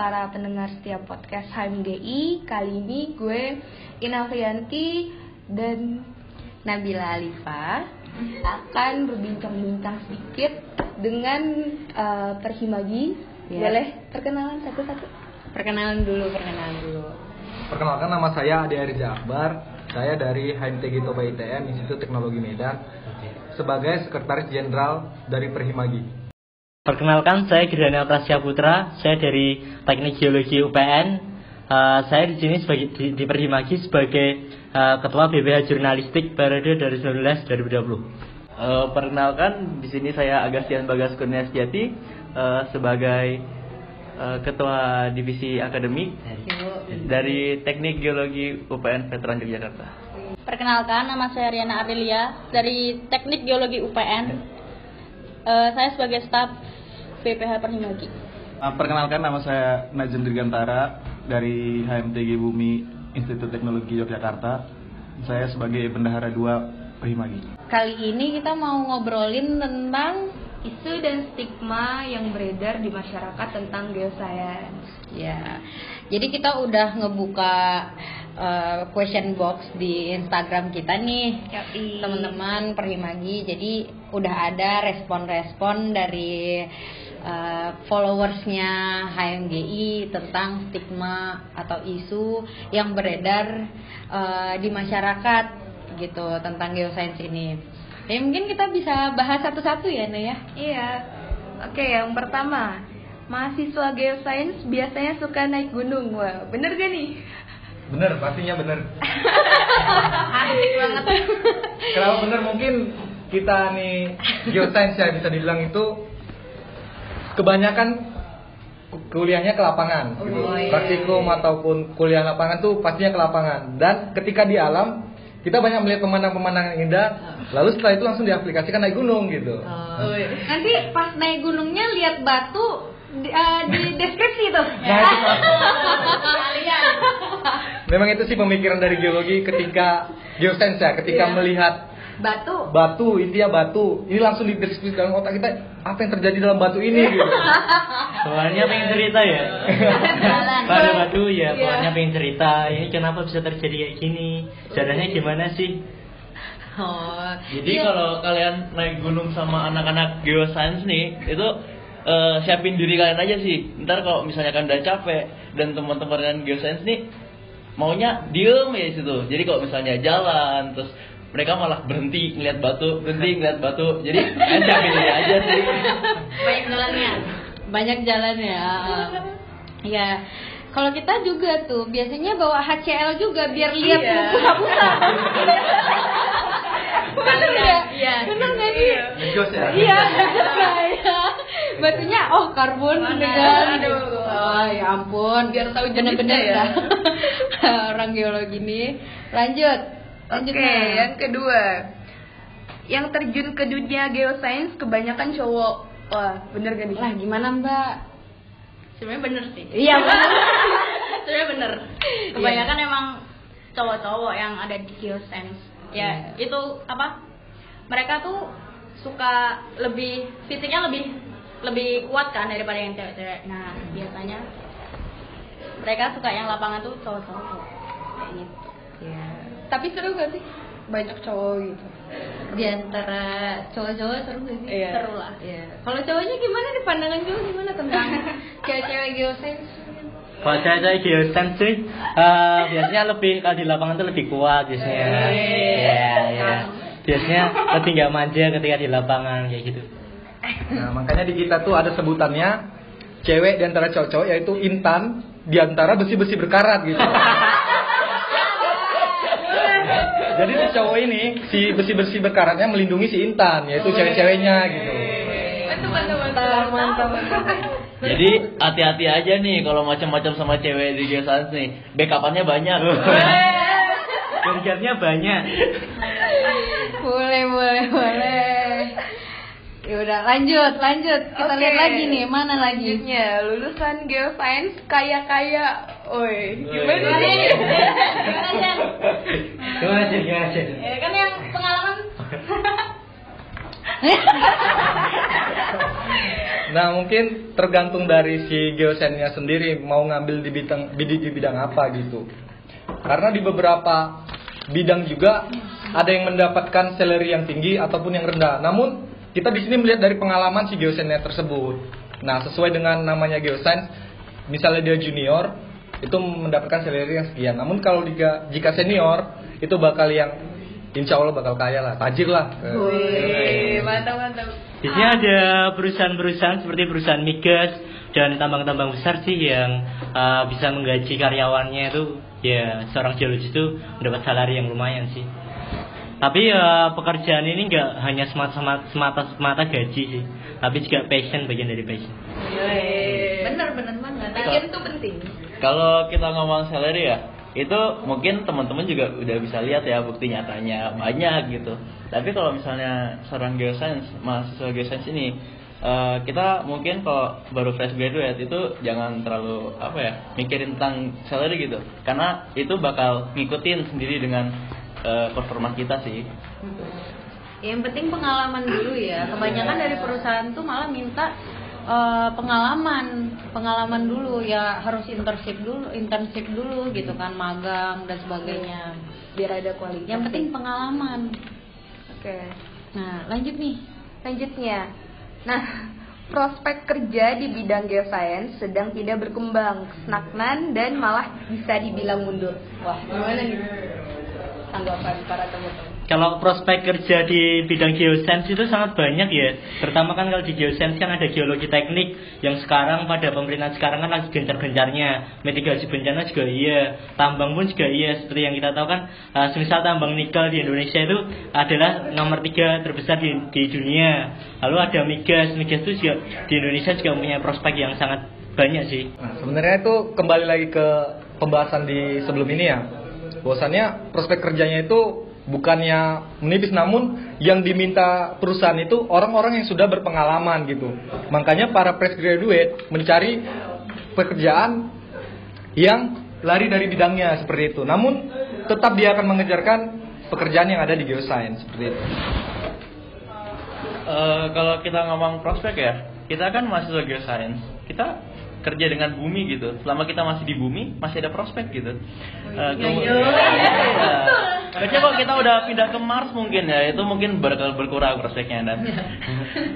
para pendengar setiap podcast HMGI. Kali ini gue Inafrianti dan Nabila Alifa akan berbincang-bincang sedikit dengan uh, Perhimagi. Ya. Boleh perkenalan satu-satu? Perkenalan dulu, perkenalan dulu. Perkenalkan nama saya Ade Arija Akbar. Saya dari HMTG Toba ITM Institut Teknologi Medan sebagai Sekretaris Jenderal dari Perhimagi. Perkenalkan saya Gideon Prasya Putra, saya dari Teknik Geologi UPN. Uh, saya di sini sebagai di, di Perhimagi sebagai uh, Ketua BBH Jurnalistik periode dari 2019 2020. Uh, perkenalkan di sini saya Agasian Bagas Kurnia Setiati uh, sebagai uh, Ketua Divisi Akademik dari Teknik Geologi UPN Veteran Yogyakarta. Perkenalkan, nama saya Riana Aprilia dari Teknik Geologi UPN. Eh, saya sebagai staf PPH Perhimagi. Uh, perkenalkan nama saya Najim Dirgantara dari HMTG Bumi Institut Teknologi Yogyakarta. Saya sebagai bendahara 2 Perhimagi. Kali ini kita mau ngobrolin tentang isu dan stigma yang beredar di masyarakat tentang geoscience. Ya, jadi kita udah ngebuka uh, question box di Instagram kita nih, teman-teman Perhimagi. Jadi udah ada respon-respon dari uh, followersnya HMGI tentang stigma atau isu yang beredar uh, di masyarakat gitu tentang geoscience ini. Ya mungkin kita bisa bahas satu-satu ya, Naya. Iya. Oke, yang pertama, mahasiswa geoscience biasanya suka naik gunung. Wah, bener gak nih? Bener, pastinya bener. Asik banget. Kenapa bener? Mungkin kita nih geoscience ya bisa dibilang itu kebanyakan ku- kuliahnya ke lapangan. gitu. Oh, iya. Praktikum ataupun kuliah lapangan tuh pastinya ke lapangan. Dan ketika di alam kita banyak melihat pemandangan-pemandangan yang indah, lalu setelah itu langsung diaplikasikan naik gunung gitu. Oh, Nanti pas naik gunungnya lihat batu di, eh, di deskripsi tuh. Nah, itu. Memang itu sih pemikiran dari geologi ketika geoscience ya, ketika Iya. melihat Batu. batu, intinya batu. Ini langsung dideskripsi dalam otak kita apa yang terjadi dalam batu ini gitu. Soalnya pengen cerita ya. Pada batu ya, Iya. pokoknya pengen cerita. Ini kenapa bisa terjadi kayak gini? Caranya gimana sih? Oh. Jadi Iya. kalau kalian naik gunung sama anak-anak geoscience nih, itu eh, siapin diri kalian aja sih. Ntar kalau misalnya kan udah capek dan teman-teman kalian geoscience nih maunya diem ya di situ. Jadi kalau misalnya jalan terus mereka malah berhenti ngeliat batu, berhenti ngeliat batu. Jadi siapin diri aja sih. Banyak jalannya. banyak jalan ya. Ya. Kalau kita juga tuh biasanya bawa HCL juga biar lihat Iya. busa-busa. Bener nggak? Iya. Bener nggak sih? Ngejos ya. Iya, ya. Batunya oh karbon dengan Aduh. Oh ya ampun, Biar tahu bener-bener ya. orang geologi ini. Lanjut. Lanjut Oke, Nah. yang kedua. Yang terjun ke dunia geoscience kebanyakan cowok. Wah, bener gak nih? Lah gimana Mbak? Sebenarnya bener sih. Iya bener. Sebenarnya bener. Kebanyakan emang cowok-cowok yang ada di geoscience. Ya, Iya. itu apa? Mereka tuh suka lebih fisiknya lebih lebih kuat kan daripada yang cewek-cewek. Nah, biasanya mereka suka yang lapangan tuh cowok-cowok. Kayak gitu. Iya. Tapi seru gak sih? Banyak cowok gitu. Di antara cowok-cowok seru gak sih? Iya. Seru lah. Iya. Kalau cowoknya gimana nih pandangan cowok gimana tentang cewek-cewek geoscience? Kalau cewek-cewek geoscience sih, eh, biasanya lebih kalau di lapangan tuh lebih kuat biasanya. Iya, iya. Biasanya lebih nggak manja ketika di lapangan kayak gitu. Nah, makanya di kita tuh ada sebutannya cewek di antara cowok-cowok yaitu intan di antara besi-besi berkarat gitu. Jadi si cowok ini si besi-besi berkaratnya melindungi si intan yaitu cewek-ceweknya gitu. Mantap, mantap, mantap. Jadi hati-hati aja nih kalau macam-macam sama cewek di geoscience nih. Backupannya banyak. Kerjanya banyak. boleh, boleh, boleh. Ya udah, lanjut, lanjut. Kita Oke. lihat lagi nih, mana lagi? Selanjutnya, lulusan geoscience kaya-kaya. Oi, gimana Gimana nih? nih? Gimana Jan? Gimana sih, gimana sih? Ya kan yang pengalaman Nah mungkin tergantung dari si geosennya sendiri mau ngambil di bidang di, di bidang apa gitu. Karena di beberapa bidang juga ada yang mendapatkan salary yang tinggi ataupun yang rendah. Namun kita di sini melihat dari pengalaman si geosennya tersebut. Nah sesuai dengan namanya geoscience, misalnya dia junior itu mendapatkan salary yang sekian. Namun kalau jika jika senior itu bakal yang insya Allah bakal kaya lah, tajir lah. Wih, mantap mantap. Di sini ada perusahaan-perusahaan seperti perusahaan migas dan tambang-tambang besar sih yang uh, bisa menggaji karyawannya itu ya seorang geologis itu mendapat salari yang lumayan sih. Tapi ya pekerjaan ini nggak hanya semata semata semata gaji sih, tapi juga passion bagian dari passion. Bener bener banget. Passion itu penting. Kalau kita ngomong salary ya, itu mungkin teman-teman juga udah bisa lihat ya bukti nyatanya banyak gitu. Tapi kalau misalnya seorang geoscience, mahasiswa geoscience ini eh, kita mungkin kalau baru fresh graduate itu jangan terlalu apa ya mikirin tentang salary gitu karena itu bakal ngikutin sendiri dengan eh, performa kita sih Yang penting pengalaman dulu ya. Kebanyakan dari perusahaan tuh malah minta eh, pengalaman, pengalaman dulu ya harus internship dulu, internship dulu gitu kan, magang dan sebagainya. Biar ada kualitas. Yang penting pengalaman. Oke. Nah, lanjut nih. Selanjutnya, nah prospek kerja di bidang geoscience sedang tidak berkembang, stagnan dan malah bisa dibilang mundur. Wah, gimana nih tanggapan para teman-teman? Kalau prospek kerja di bidang geoscience itu sangat banyak ya. Pertama kan kalau di geoscience kan ada geologi teknik yang sekarang pada pemerintahan sekarang kan lagi gencar-gencarnya. Mitigasi bencana juga iya, tambang pun juga iya. Seperti yang kita tahu kan, uh, semisal tambang nikel di Indonesia itu adalah nomor tiga terbesar di, di dunia. Lalu ada migas, migas itu juga di Indonesia juga punya prospek yang sangat banyak sih. Nah, sebenarnya itu kembali lagi ke pembahasan di sebelum ini ya. Bahwasannya prospek kerjanya itu bukannya menipis namun yang diminta perusahaan itu orang-orang yang sudah berpengalaman gitu. Makanya para fresh graduate mencari pekerjaan yang lari dari bidangnya seperti itu. Namun tetap dia akan mengejarkan pekerjaan yang ada di geoscience seperti itu. Eh, kalau kita ngomong prospek ya, kita kan mahasiswa geoscience, kita kerja dengan bumi gitu. Selama kita masih di bumi, masih ada prospek gitu. Eh, kemu- Iya. Kecuali kalau kita udah pindah ke Mars mungkin ya, itu mungkin bakal berkurang prospeknya dan.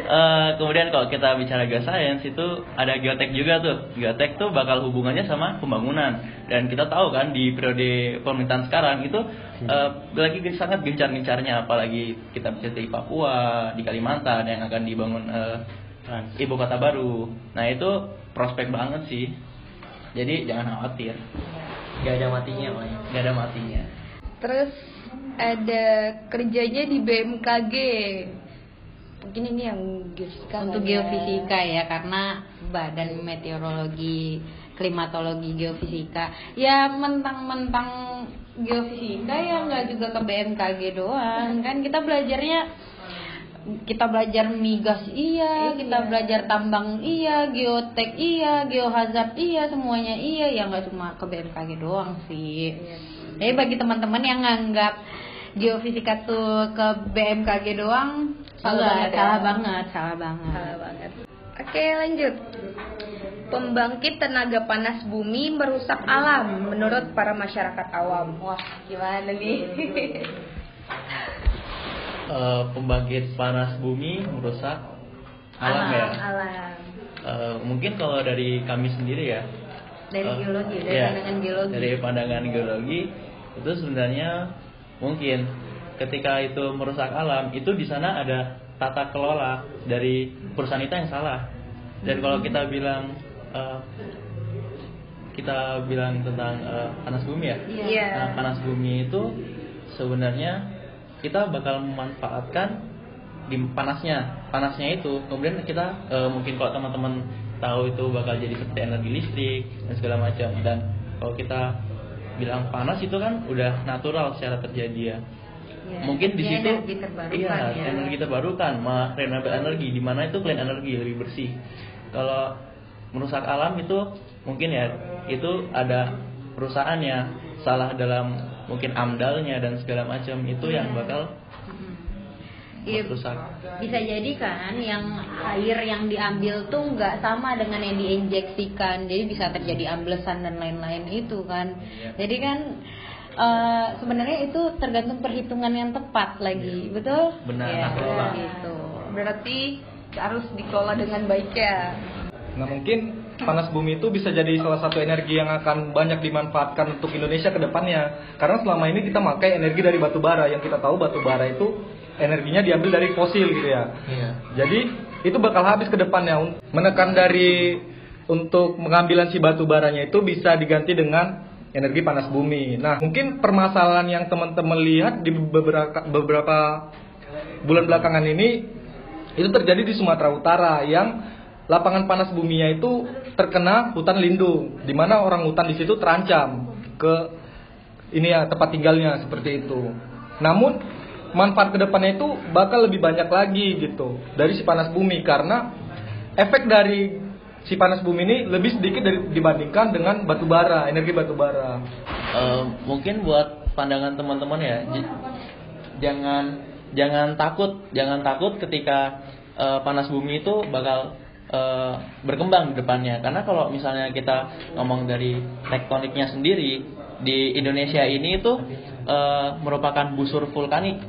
Eh, kemudian kalau kita bicara geoscience itu ada geotek juga tuh. Geotek tuh bakal hubungannya sama pembangunan. Dan kita tahu kan di periode pemerintahan sekarang itu eh, lagi sangat gencar-gencarnya apalagi kita bisa di Papua, di Kalimantan yang akan dibangun Trans. Ibu kota baru. Nah itu prospek banget sih. Jadi jangan khawatir, Gak ada matinya pokoknya. nggak ada matinya. Terus ada kerjanya di BMKG. Mungkin ini yang geofisika Untuk ya. geofisika ya karena Badan Meteorologi Klimatologi Geofisika ya mentang-mentang geofisika ya nggak juga ke BMKG doang kan kita belajarnya kita belajar migas iya, kita belajar tambang iya, geotek iya, geohazard iya, semuanya iya, ya nggak cuma ke BMKG doang sih. Jadi bagi teman-teman yang nganggap geofisika tuh ke BMKG doang, Salah banget ya. salah banget, salah banget. Salah banget. Oke lanjut. Pembangkit tenaga panas bumi merusak alam menurut para masyarakat awam. Wah gimana nih? Eh, pembangkit panas bumi merusak alam, ya. Alam. Eh, mungkin kalau dari kami sendiri ya. Dari eh, geologi, dari ya, pandangan geologi. Dari pandangan geologi itu sebenarnya mungkin ketika itu merusak alam itu di sana ada tata kelola dari perusahaan itu yang salah. Dan kalau kita bilang eh, kita bilang tentang eh, panas bumi ya. Iya. Nah, panas bumi itu sebenarnya kita bakal memanfaatkan di panasnya, panasnya itu. Kemudian kita eh, mungkin kalau teman-teman tahu itu bakal jadi seperti energi listrik dan segala macam. Dan kalau kita bilang panas itu kan udah natural secara terjadi ya. Iya. Mungkin di situ energi iya, ya. energi terbarukan, mah renewable energi di mana itu clean energi lebih bersih. Kalau merusak alam itu mungkin ya itu ada perusahaannya salah dalam mungkin amdalnya dan segala macam itu yang bakal Iya, rusak. bisa jadi kan yang air yang diambil tuh nggak sama dengan yang diinjeksikan. Jadi bisa terjadi amblesan dan lain-lain itu kan. Jadi kan eh, sebenarnya itu tergantung perhitungan yang tepat lagi. Betul? Benar, ya, betul. gitu. Berarti harus dikelola dengan baik ya. Nah mungkin panas bumi itu bisa jadi salah satu energi yang akan banyak dimanfaatkan untuk Indonesia ke depannya. Karena selama ini kita pakai energi dari batu bara yang kita tahu batu bara itu energinya diambil dari fosil gitu ya. Iya. Jadi itu bakal habis ke depannya. Menekan dari untuk pengambilan si batu baranya itu bisa diganti dengan energi panas bumi. Nah mungkin permasalahan yang teman-teman lihat di beberapa beberapa bulan belakangan ini itu terjadi di Sumatera Utara yang lapangan panas buminya itu terkena hutan lindung, di mana orang hutan di situ terancam ke ini ya tempat tinggalnya seperti itu. Namun manfaat ke depannya itu bakal lebih banyak lagi gitu dari si panas bumi karena efek dari si panas bumi ini lebih sedikit dari, dibandingkan dengan batu bara, energi batu bara. Eh, mungkin buat pandangan teman-teman ya jangan jangan takut jangan takut ketika eh, panas bumi itu bakal eh, berkembang di depannya karena kalau misalnya kita ngomong dari tektoniknya sendiri di Indonesia ini itu eh, merupakan busur vulkanik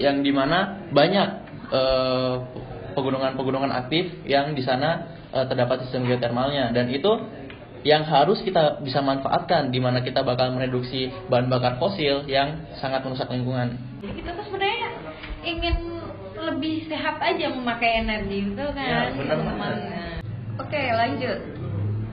yang di mana banyak eh, pegunungan-pegunungan aktif yang di sana eh, terdapat sistem geotermalnya dan itu yang harus kita bisa manfaatkan di mana kita bakal mereduksi bahan bakar fosil yang sangat merusak lingkungan. kita tuh sebenarnya ingin lebih sehat aja memakai energi itu kan Ya, benar. Oke, lanjut.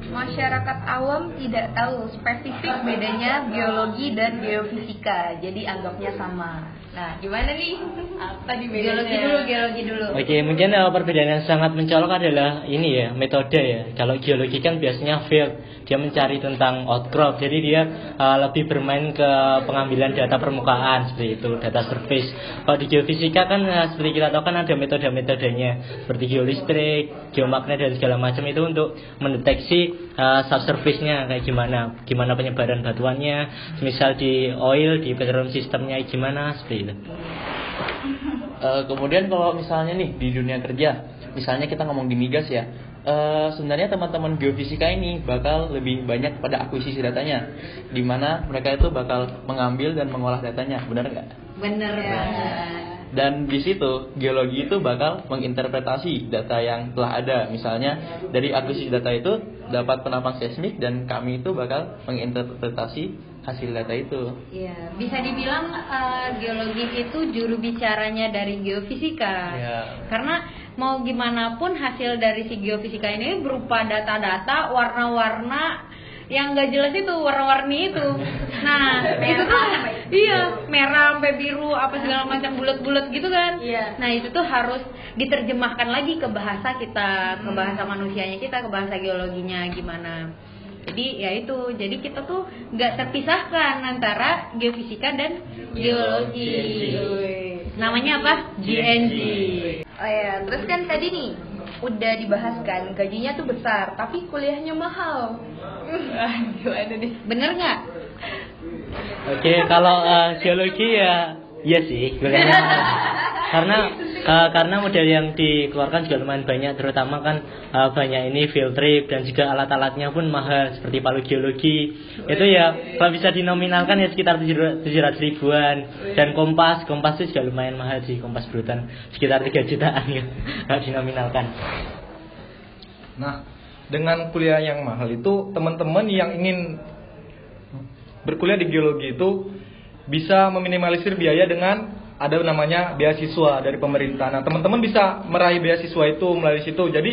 Masyarakat awam tidak tahu spesifik bedanya biologi dan geofisika, jadi anggapnya sama. Nah, gimana nih? Apa di geologi dulu geologi dulu Oke, mungkin eh, perbedaan yang sangat mencolok adalah ini ya, metode ya. Kalau geologi kan biasanya field, dia mencari tentang outcrop, jadi dia eh, lebih bermain ke pengambilan data permukaan seperti itu, data surface. Kalau di geofisika kan eh, seperti kita tahu kan ada metode-metodenya seperti geolistrik, geomagnet dan segala macam itu untuk mendeteksi eh, subsurface-nya kayak gimana, gimana penyebaran batuannya, misal di oil, di petroleum sistemnya gimana? Seperti itu. Eh, kemudian kalau misalnya nih di dunia kerja, misalnya kita ngomong di migas ya, eh, sebenarnya teman-teman geofisika ini bakal lebih banyak pada akuisisi datanya, di mana mereka itu bakal mengambil dan mengolah datanya, benar nggak? bener banget Dan di situ geologi itu bakal menginterpretasi data yang telah ada. Misalnya dari akuisisi data itu dapat penampang seismik dan kami itu bakal menginterpretasi hasil data itu. Iya, bisa dibilang eh, geologi itu juru bicaranya dari geofisika. Iya. Karena mau gimana pun hasil dari si geofisika ini berupa data-data, warna-warna yang gak jelas itu warna-warni itu. Nah, itu tuh iya, merah sampai biru apa segala macam bulat-bulat gitu kan. Iya. Nah, itu tuh harus diterjemahkan lagi ke bahasa kita, ke bahasa manusianya kita, ke bahasa geologinya gimana. Jadi ya itu, jadi kita tuh nggak terpisahkan antara geofisika dan geologi. Namanya apa? GNG. Oh ya, terus kan tadi nih udah dibahas kan gajinya tuh besar, tapi kuliahnya mahal. Ah, Gimana? Bener nggak? Oke, kalau eh, geologi ya iya sih, kuliahnya mahal. karena eh, karena model yang dikeluarkan juga lumayan banyak, terutama kan eh, banyak ini field trip dan juga alat-alatnya pun mahal seperti palu geologi. Itu ya kalau bisa dinominalkan ya sekitar 700 ribuan dan kompas, kompas itu juga lumayan mahal sih, kompas brutan sekitar 3 jutaan ya, kalau dinominalkan. Nah, dengan kuliah yang mahal itu teman-teman yang ingin berkuliah di geologi itu bisa meminimalisir biaya dengan ada namanya beasiswa dari pemerintah. Nah, teman-teman bisa meraih beasiswa itu melalui situ. Jadi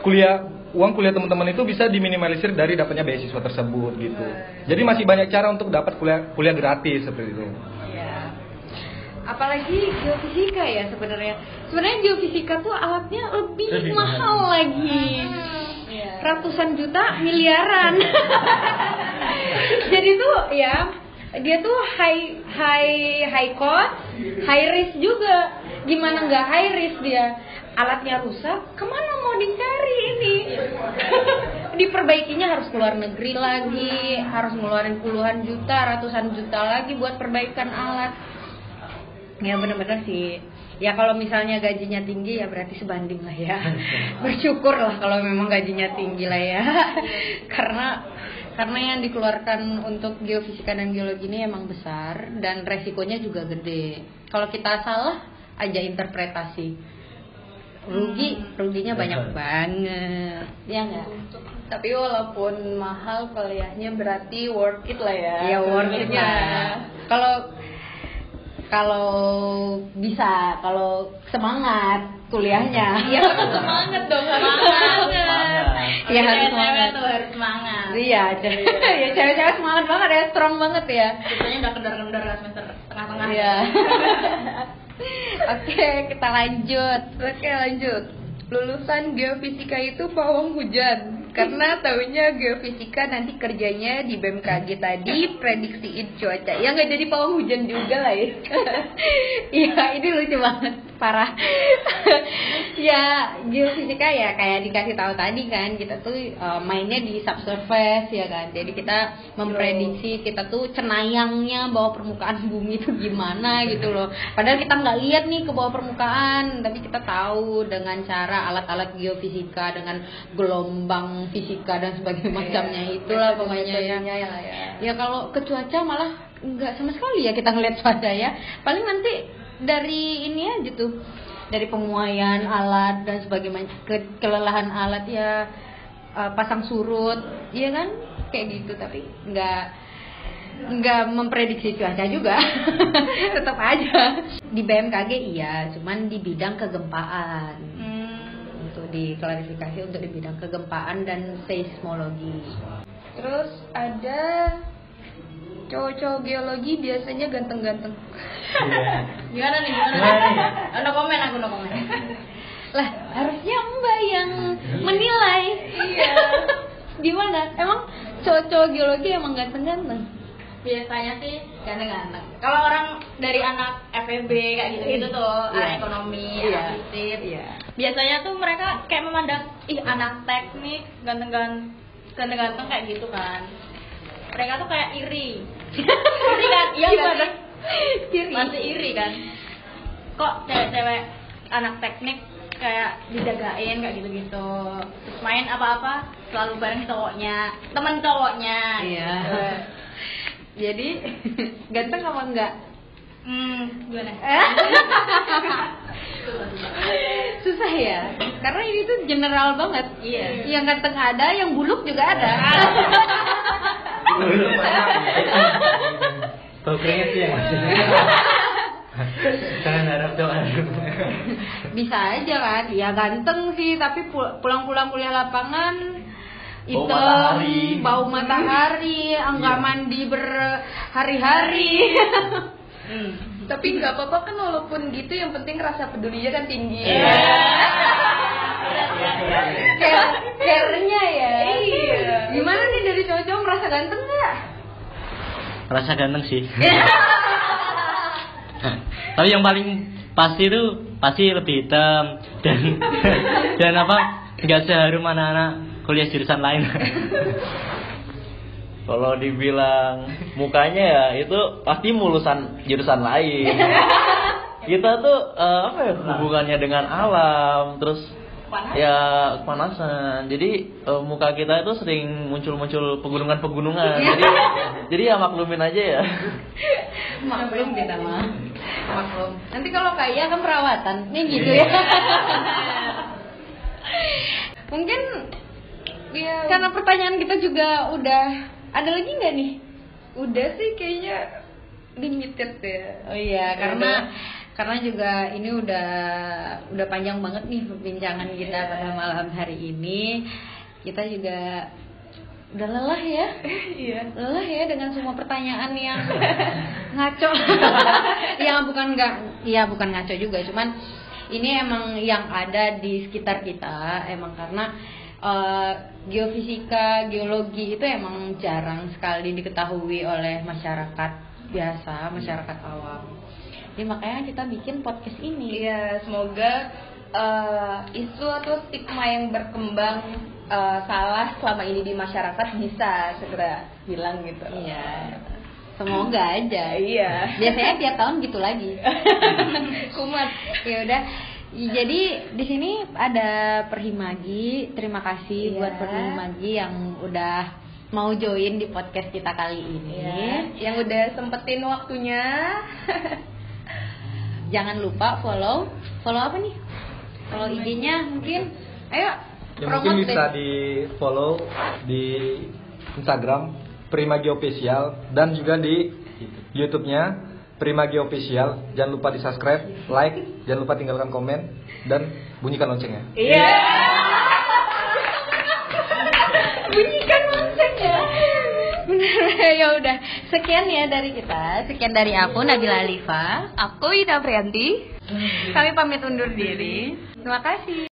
kuliah uang kuliah teman-teman itu bisa diminimalisir dari dapatnya beasiswa tersebut gitu. Jadi masih banyak cara untuk dapat kuliah kuliah gratis seperti itu. Ya. Apalagi geofisika ya sebenarnya. Sebenarnya geofisika tuh alatnya lebih, Lebih mahal lagi. Ratusan juta, miliaran. Jadi tuh ya dia tuh high high high cost, high risk juga. Gimana nggak high risk dia? Alatnya rusak, ke mana mau dicari ini? Diperbaikinya harus keluar negeri lagi, harus ngeluarin puluhan juta, ratusan juta lagi buat perbaikan alat. Ya bener-bener sih. ya kalau misalnya gajinya tinggi ya berarti sebanding lah ya bersyukur lah kalau memang gajinya tinggi lah ya karena karena yang dikeluarkan untuk geofisika dan geologi ini emang besar dan resikonya juga gede. Kalau kita salah aja interpretasi. Rugi ruginya banyak banget. Ya nggak? Tapi walaupun mahal kuliahnya berarti worth it lah ya. ya worth it lah. Kalau kalau bisa kalau semangat kuliahnya Iya, semangat dong, semangat. Iya, harus semangat. tuh harus semangat. iya cewek ya cewek-cewek semangat banget ya strong banget ya Biasanya udah kendor-kendor semester tengah-tengah. Iya. Oke, kita lanjut. Oke lanjut. Lulusan geofisika itu pawang hujan karena taunya geofisika nanti kerjanya di BMKG tadi prediksiin cuaca. Ya nggak jadi pawang hujan juga lah ya. Iya, ini lucu banget, parah. ya, geofisika ya kayak dikasih tahu tadi kan, kita tuh uh, mainnya di subsurface ya kan. Jadi kita memprediksi kita tuh cenayangnya bawah permukaan bumi itu gimana gitu loh. Padahal kita nggak lihat nih ke bawah permukaan, tapi kita tahu dengan cara alat-alat geofisika dengan gelombang fisika dan sebagainya macamnya itulah pokoknya ya. Ya, ya. Ya kalau ke cuaca malah nggak sama sekali ya kita ngeliat cuaca ya. Paling nanti dari ini aja tuh. Dari pemuaian alat dan sebagainya. Ke- kelelahan alat ya eh, pasang surut, iya kan? Kayak gitu tapi nggak nggak memprediksi cuaca juga. Tetap aja. Di BMKG iya cuman di bidang kegempaan. Hmm. untuk diklarifikasi untuk di bidang kegempaan dan seismologi. Terus ada cowok-cowok geologi biasanya ganteng-ganteng. Gimana nih? Gimana? nih? No komen aku no komen. lah harusnya mbak yang menilai iya gimana emang cowok-cowok geologi emang ganteng-ganteng Biasanya sih ganteng-ganteng. Kalau orang dari anak FEB kayak gitu-gitu tuh, Iya. anak ekonomi, Iya. anak fisip, Iya. biasanya tuh mereka kayak memandang ih anak teknik ganteng-ganteng ganteng-ganteng kayak gitu kan. Mereka tuh kayak iri. Iri kan? Iya Gimana? sih? Masih iri kan? Kok cewek-cewek anak teknik kayak dijagain kayak gitu-gitu. Terus main apa-apa selalu bareng cowoknya, temen cowoknya. Iya. gitu. jadi ganteng apa enggak Hmm, gimana? susah ya karena ini tuh general banget Iya. yang ganteng ada yang buluk juga ada Keringet sih yang masih. Jangan harap doa. bisa aja kan ya ganteng sih tapi pul- pulang-pulang kuliah lapangan Bau hitam, matahari. bau matahari, enggak mandi berhari-hari. Tapi nggak apa-apa kan walaupun gitu yang penting rasa pedulinya kan tinggi. Iya. Care- care-nya ya. Iya. Gimana nih dari cowok-cowok merasa ganteng nggak? Rasa ganteng sih. Tapi yang paling pasti itu pasti lebih hitam dan dan apa nggak seharum anak-anak kuliah jurusan lain. Kalau dibilang mukanya ya itu pasti mulusan jurusan lain. Kita tuh eh, apa ya hubungannya dengan alam, terus ya kepanasan. Jadi eh, muka kita itu sering muncul-muncul pegunungan-pegunungan. Jadi jadi ya maklumin aja ya. Maklum kita mah. Maklum. Nanti kalau kaya kan perawatan. Nih gitu ya. Mungkin Iya. karena pertanyaan kita juga udah ada lagi nggak nih? Udah sih kayaknya limited ya. Oh iya, Ya karena udah. Karena juga ini udah udah panjang banget nih perbincangan kita pada malam hari ini. Kita juga udah lelah ya. Iya. Lelah ya dengan semua pertanyaan yang ngaco. ya bukan nggak, ya bukan ngaco juga, cuman ini emang yang ada di sekitar kita emang karena eh, geofisika, geologi itu emang jarang sekali diketahui oleh masyarakat biasa, masyarakat awam. Jadi makanya kita bikin podcast ini. Iya, semoga eh, isu atau stigma yang berkembang eh, salah selama ini di masyarakat bisa segera hilang gitu. Iya. semoga aja Iya. biasanya tiap tahun gitu lagi Kumat. ya udah jadi di sini ada Perhimagi terima kasih Iya. buat Perhimagi yang udah mau join di podcast kita kali ini Iya. Yang udah sempetin waktunya. jangan lupa follow follow apa nih follow IG-nya mungkin ayo Ya mungkin bisa deh. di follow di Instagram Primagi Official dan juga di YouTube-nya Primagi Official. Jangan lupa di subscribe, like, jangan lupa tinggalkan komen dan bunyikan loncengnya. Iya. Bunyikan loncengnya. Bener ya udah sekian ya dari kita. Sekian dari aku Nabila Alifa. Aku Ida Prianti. kami pamit undur diri. Terima kasih